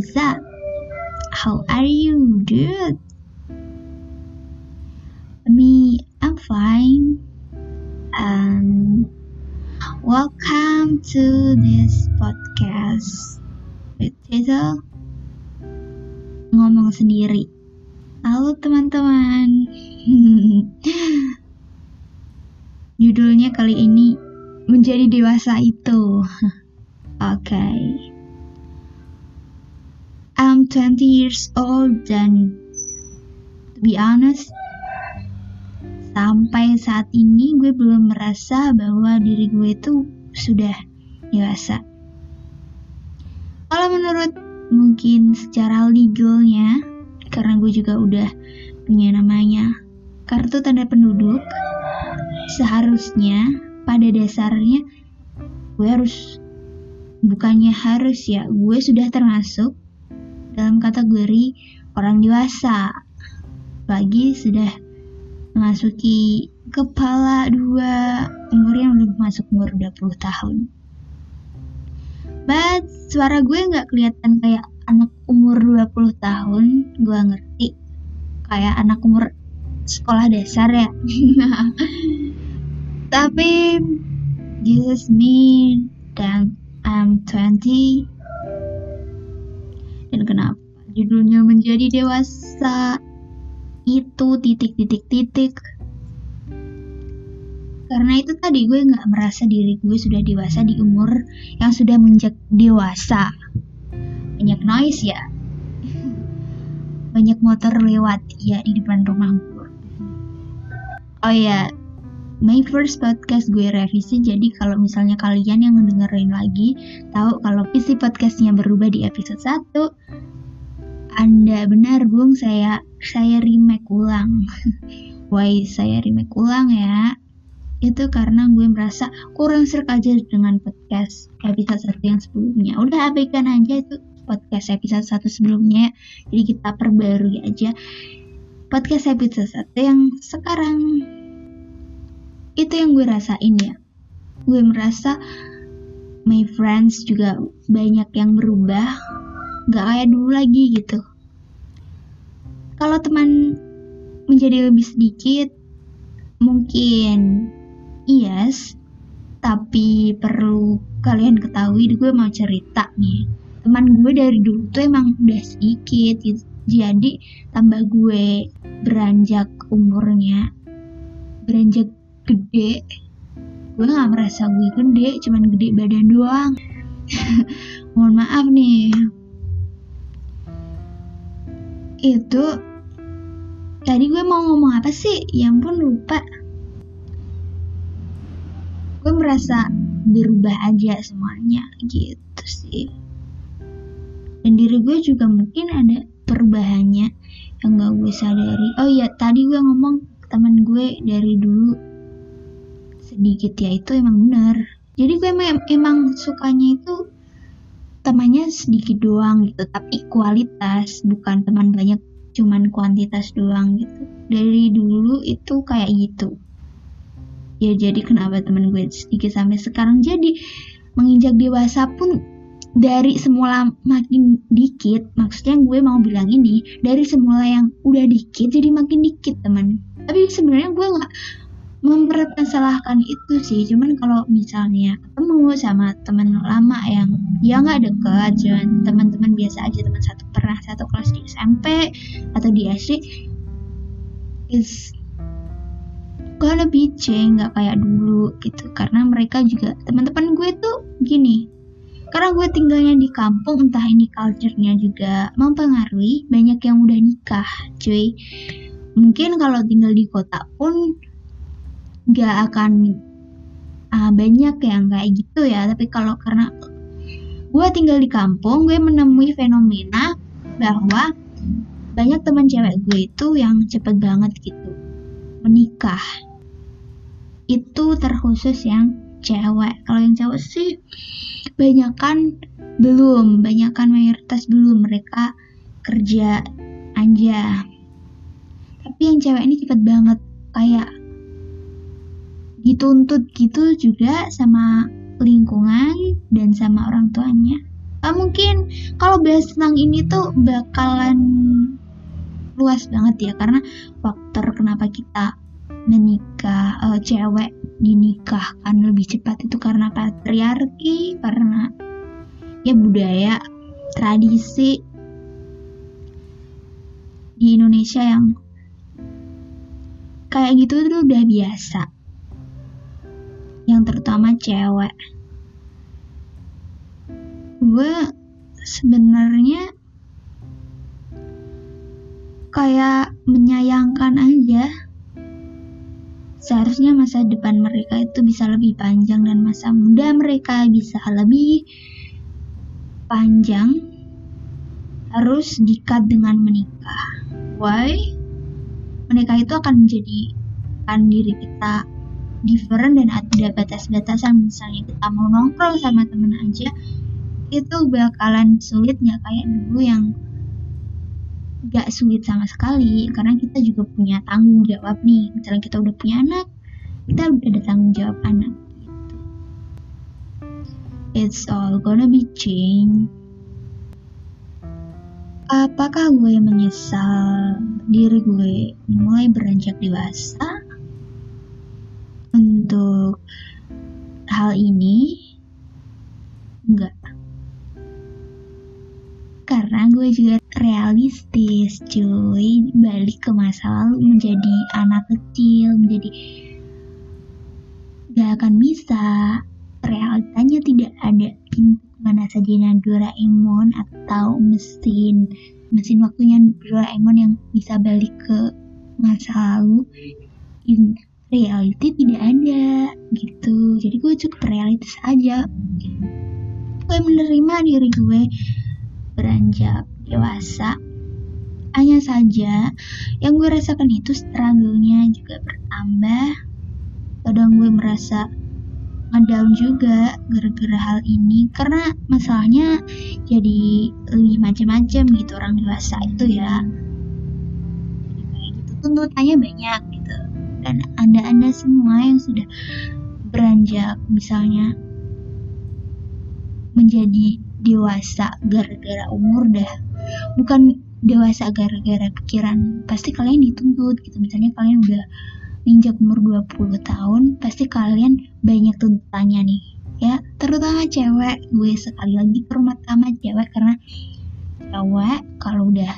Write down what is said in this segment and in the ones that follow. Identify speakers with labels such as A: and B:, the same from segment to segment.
A: what's up? How are you, dude? Me, I'm fine. And welcome to this podcast with title Ngomong Sendiri. Halo teman-teman. Judulnya kali ini menjadi dewasa itu. Oke. Okay. I'm 20 years old dan to be honest sampai saat ini gue belum merasa bahwa diri gue itu sudah dewasa. Kalau menurut mungkin secara legalnya, karena gue juga udah punya namanya kartu tanda penduduk, seharusnya pada dasarnya gue harus bukannya harus ya gue sudah termasuk dalam kategori orang dewasa. Lagi sudah memasuki kepala dua umur yang belum masuk umur 20 tahun. But suara gue nggak kelihatan kayak anak umur 20 tahun gue ngerti. Kayak anak umur sekolah dasar ya. Tapi Jesus me dan I'm 20 dan kenapa? Judulnya menjadi dewasa. Itu titik-titik-titik. Karena itu tadi gue nggak merasa diri gue sudah dewasa di umur yang sudah menjak dewasa. Banyak noise ya. Banyak motor lewat ya di depan rumahku oh ya my first podcast gue revisi. Jadi kalau misalnya kalian yang ngedengerin lagi tahu kalau isi podcastnya berubah di episode 1 anda benar bung saya saya remake ulang. Why saya remake ulang ya? Itu karena gue merasa kurang serak aja dengan podcast episode 1 yang sebelumnya. Udah abaikan aja itu podcast episode 1 sebelumnya. Jadi kita perbarui aja podcast episode 1 yang sekarang itu yang gue rasain ya. Gue merasa my friends juga banyak yang berubah. Gak kayak dulu lagi gitu. Kalau teman menjadi lebih sedikit mungkin yes tapi perlu kalian ketahui gue mau cerita nih. Teman gue dari dulu tuh emang udah sedikit gitu. Jadi tambah gue beranjak umurnya beranjak gede. Gue gak merasa gue gede cuman gede badan doang. Mohon maaf nih. Itu tadi gue mau ngomong apa sih? Ya ampun lupa. Gue merasa berubah aja semuanya gitu sih. Dan diri gue juga mungkin ada perubahannya yang gak gue sadari. Oh iya tadi gue ngomong teman gue dari dulu sedikit ya itu emang benar. Jadi gue emang, emang sukanya itu temannya sedikit doang gitu tapi kualitas bukan teman banyak cuman kuantitas doang gitu. Dari dulu itu kayak gitu. Ya jadi kenapa teman gue sedikit sampai sekarang. Jadi menginjak dewasa pun dari semula makin dikit maksudnya gue mau bilang ini dari semula yang udah dikit jadi makin dikit teman. Tapi sebenarnya gue nggak mempermasalahkan itu sih. Cuman kalau misalnya ketemu sama teman lama yang ya nggak deket cuman teman-teman biasa aja teman satu pernah satu kelas di SMP atau di SD is gonna be change nggak kayak dulu gitu. Karena mereka juga teman-teman gue tuh gini karena gue tinggalnya di kampung entah ini culture-nya juga mempengaruhi banyak yang udah nikah cuy. Mungkin kalau tinggal di kota pun gak akan uh, banyak yang kayak gitu ya. Tapi kalau karena gue tinggal di kampung gue menemui fenomena bahwa banyak teman cewek gue itu yang cepet banget gitu menikah. Itu terkhusus yang cewek. Kalau yang cewek sih banyak kan belum banyak kan mayoritas belum mereka kerja aja. Tapi yang cewek ini cepet banget kayak dituntut gitu juga sama lingkungan dan sama orang tuanya. Uh, mungkin kalau bahas tentang ini tuh bakalan luas banget ya karena faktor kenapa kita menikah uh, cewek dinikahkan lebih cepat itu karena patriarki karena ya budaya tradisi di Indonesia yang kayak gitu tuh udah biasa yang terutama cewek. Gue sebenarnya kayak menyayangkan aja. Seharusnya masa depan mereka itu bisa lebih panjang dan masa muda mereka bisa lebih panjang. Harus dikat dengan menikah. Why? Menikah itu akan menjadikan diri kita different dan ada batas-batasan. Misalnya kita mau nongkrong sama temen aja itu bakalan sulit nggak kayak dulu yang gak sulit sama sekali. Karena kita juga punya tanggung jawab nih. Misalnya kita udah punya anak kita udah ada tanggung jawab anak gitu. It's all gonna be change apakah gue menyesal diri gue mulai beranjak dewasa untuk hal ini enggak. Karena gue juga realistis cuy. Balik ke masa lalu menjadi anak kecil menjadi gak akan bisa. Realitanya tidak ada. Mana saja Doraemon atau mesin mesin waktunya Doraemon yang bisa balik ke masa lalu. In reality tidak ada gitu jadi gue cukup realistis aja gue menerima diri gue beranjak dewasa. Hanya saja yang gue rasakan itu struggle-nya juga bertambah. Kadang gue merasa ngedown juga gara-gara hal ini karena masalahnya jadi lebih macam-macam gitu orang dewasa itu ya jadi gitu tuntutannya banyak dan anda-anda semua yang sudah beranjak misalnya menjadi dewasa gara-gara umur dah. Bukan dewasa gara-gara pikiran pasti kalian dituntut gitu. Misalnya kalian udah menginjak umur 20 tahun pasti kalian banyak tuntutannya nih. Ya terutama cewek. Gue sekali lagi terutama cewek karena cewek kalau udah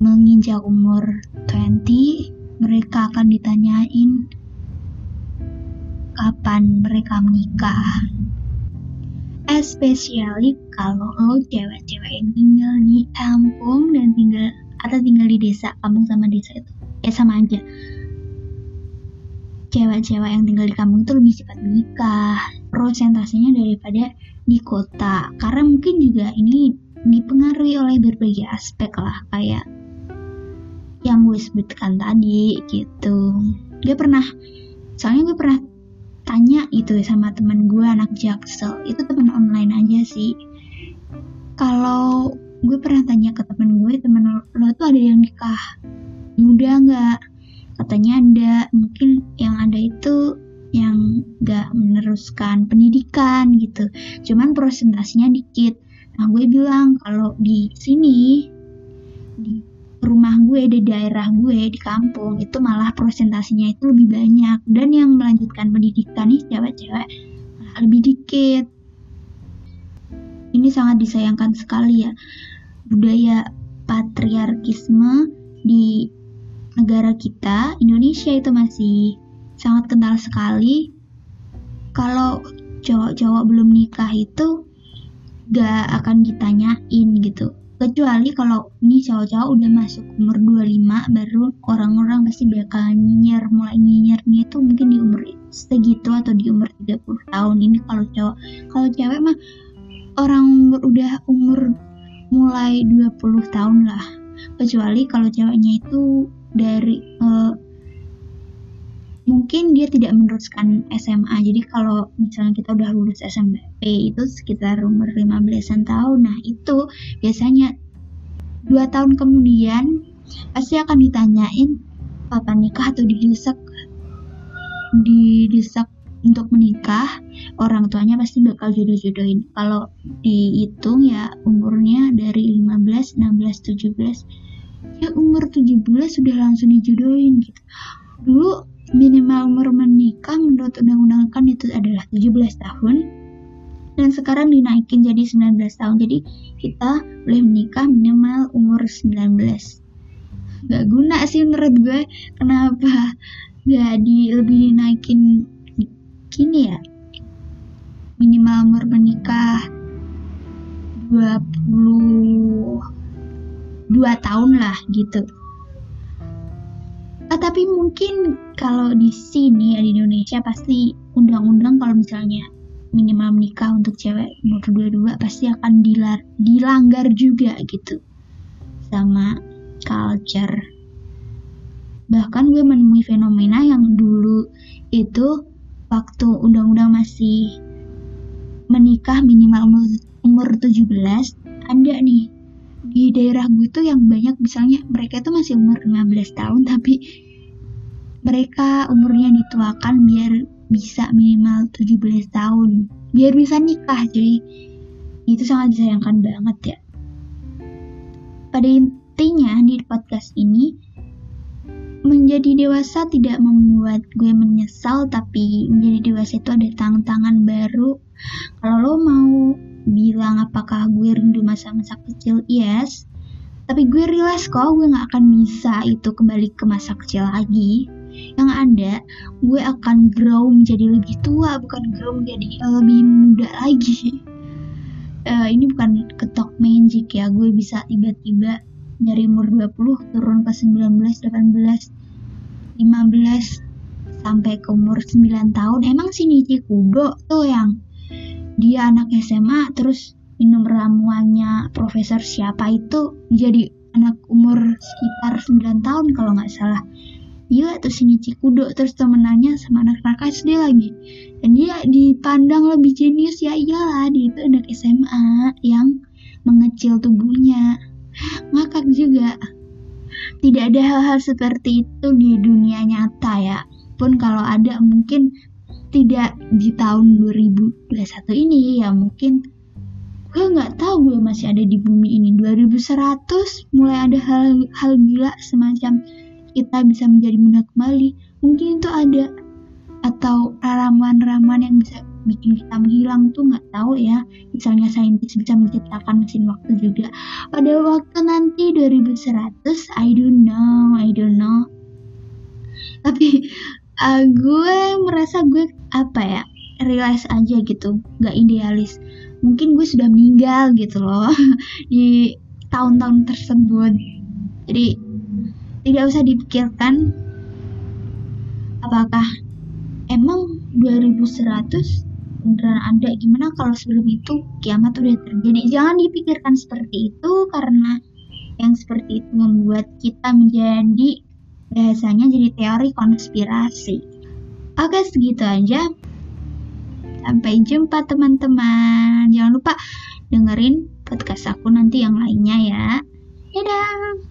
A: menginjak umur 20 mereka akan ditanyain kapan mereka menikah. Especially kalau lo cewek-cewek yang tinggal di kampung dan tinggal atau tinggal di desa kampung sama desa itu. Ya sama aja. Cewek-cewek yang tinggal di kampung itu lebih cepat menikah. Prosentasenya daripada di kota. Karena mungkin juga ini dipengaruhi oleh berbagai aspek lah. Kayak yang gue sebutkan tadi gitu. Gue pernah soalnya gue pernah tanya itu sama teman gue anak jaksel. Itu teman online aja sih. Kalau gue pernah tanya ke temen gue temen lo, tuh ada yang nikah muda nggak? Katanya ada. Mungkin yang ada itu yang gak meneruskan pendidikan gitu. Cuman presentasinya dikit. Nah gue bilang kalau di sini rumah gue di daerah gue di kampung itu malah presentasinya itu lebih banyak. Dan yang melanjutkan pendidikan nih cewek-cewek lebih dikit. Ini sangat disayangkan sekali ya. Budaya patriarkisme di negara kita Indonesia itu masih sangat kental sekali. Kalau cowok-cowok belum nikah itu gak akan ditanyain gitu kecuali kalau ini cowok-cowok udah masuk umur 25 baru orang-orang pasti bakal nyinyir mulai nyinyirnya itu mungkin di umur segitu atau di umur 30 tahun. Ini kalau cowok kalau cewek mah orang udah umur mulai 20 tahun lah. Kecuali kalau ceweknya itu dari uh, mungkin dia tidak meneruskan SMA jadi kalau misalnya kita udah lulus SMP itu sekitar umur 15an tahun nah itu biasanya dua tahun kemudian pasti akan ditanyain kapan nikah atau didesak? Didesak untuk menikah orang tuanya pasti bakal jodoh-jodohin. Kalau dihitung ya umurnya dari 15 16 17 ya umur 17 sudah langsung dijodohin gitu. Dulu minimal umur menikah menurut undang-undang kan itu adalah 17 tahun. Dan sekarang dinaikin jadi 19 tahun. Jadi kita boleh menikah minimal umur 19 gak guna sih menurut gue. Kenapa gak di lebih dinaikin gini ya? Minimal umur menikah 22 tahun lah gitu ah, tapi mungkin kalau di sini ya di Indonesia pasti undang-undang kalau misalnya minimal menikah untuk cewek umur 22 pasti akan dilar dilanggar juga gitu. Sama culture. Bahkan gue menemui fenomena yang dulu itu waktu undang-undang masih menikah minimal umur, umur 17 ada nih di daerah gue tuh yang banyak misalnya mereka tuh masih umur 15 tahun tapi mereka umurnya dituakan biar bisa minimal 17 tahun biar bisa nikah cuy. Itu sangat disayangkan banget ya. Pada intinya di podcast ini menjadi dewasa tidak membuat gue menyesal tapi menjadi dewasa itu ada tantangan baru. Kalau lo mau bilang apakah gue rindu masa-masa kecil yes. Tapi gue realize kok gue gak akan bisa itu kembali ke masa kecil lagi. Yang ada gue akan grow menjadi lebih tua bukan grow menjadi lebih muda lagi. Uh, ini bukan ketok magic ya gue bisa tiba-tiba dari umur 20 turun ke 19, 18, 15 sampai ke umur 9 tahun. Emang si Nichi Kudo tuh yang dia anak SMA terus minum ramuannya profesor siapa itu jadi anak umur sekitar 9 tahun kalau nggak salah. Gila tuh sini Cikudo terus temenannya sama anak-anak SD lagi. Dan dia dipandang lebih jenius ya iyalah dia itu anak SMA yang mengecil tubuhnya. Ngakak juga. Tidak ada hal-hal seperti itu di dunia nyata ya. Pun kalau ada mungkin tidak di tahun 2021 ini ya mungkin gue nggak tahu gue masih ada di bumi ini. 2100 mulai ada hal hal gila semacam kita bisa menjadi muda kembali. Mungkin itu ada atau ramuan-ramuan yang bisa bikin kita menghilang tuh nggak tahu ya. Misalnya saintis bisa menciptakan mesin waktu juga. Pada waktu nanti 2100 I don't know I don't know. Tapi uh, gue merasa gue apa ya realize aja gitu nggak idealis. Mungkin gue sudah meninggal gitu loh di tahun-tahun tersebut. Jadi tidak usah dipikirkan apakah emang 2100 beneran ada gimana kalau sebelum itu kiamat udah terjadi. Jangan dipikirkan seperti itu karena yang seperti itu membuat kita menjadi bahasanya jadi teori konspirasi. Oke segitu aja. Sampai jumpa teman-teman. Jangan lupa dengerin podcast aku nanti yang lainnya ya. Dadah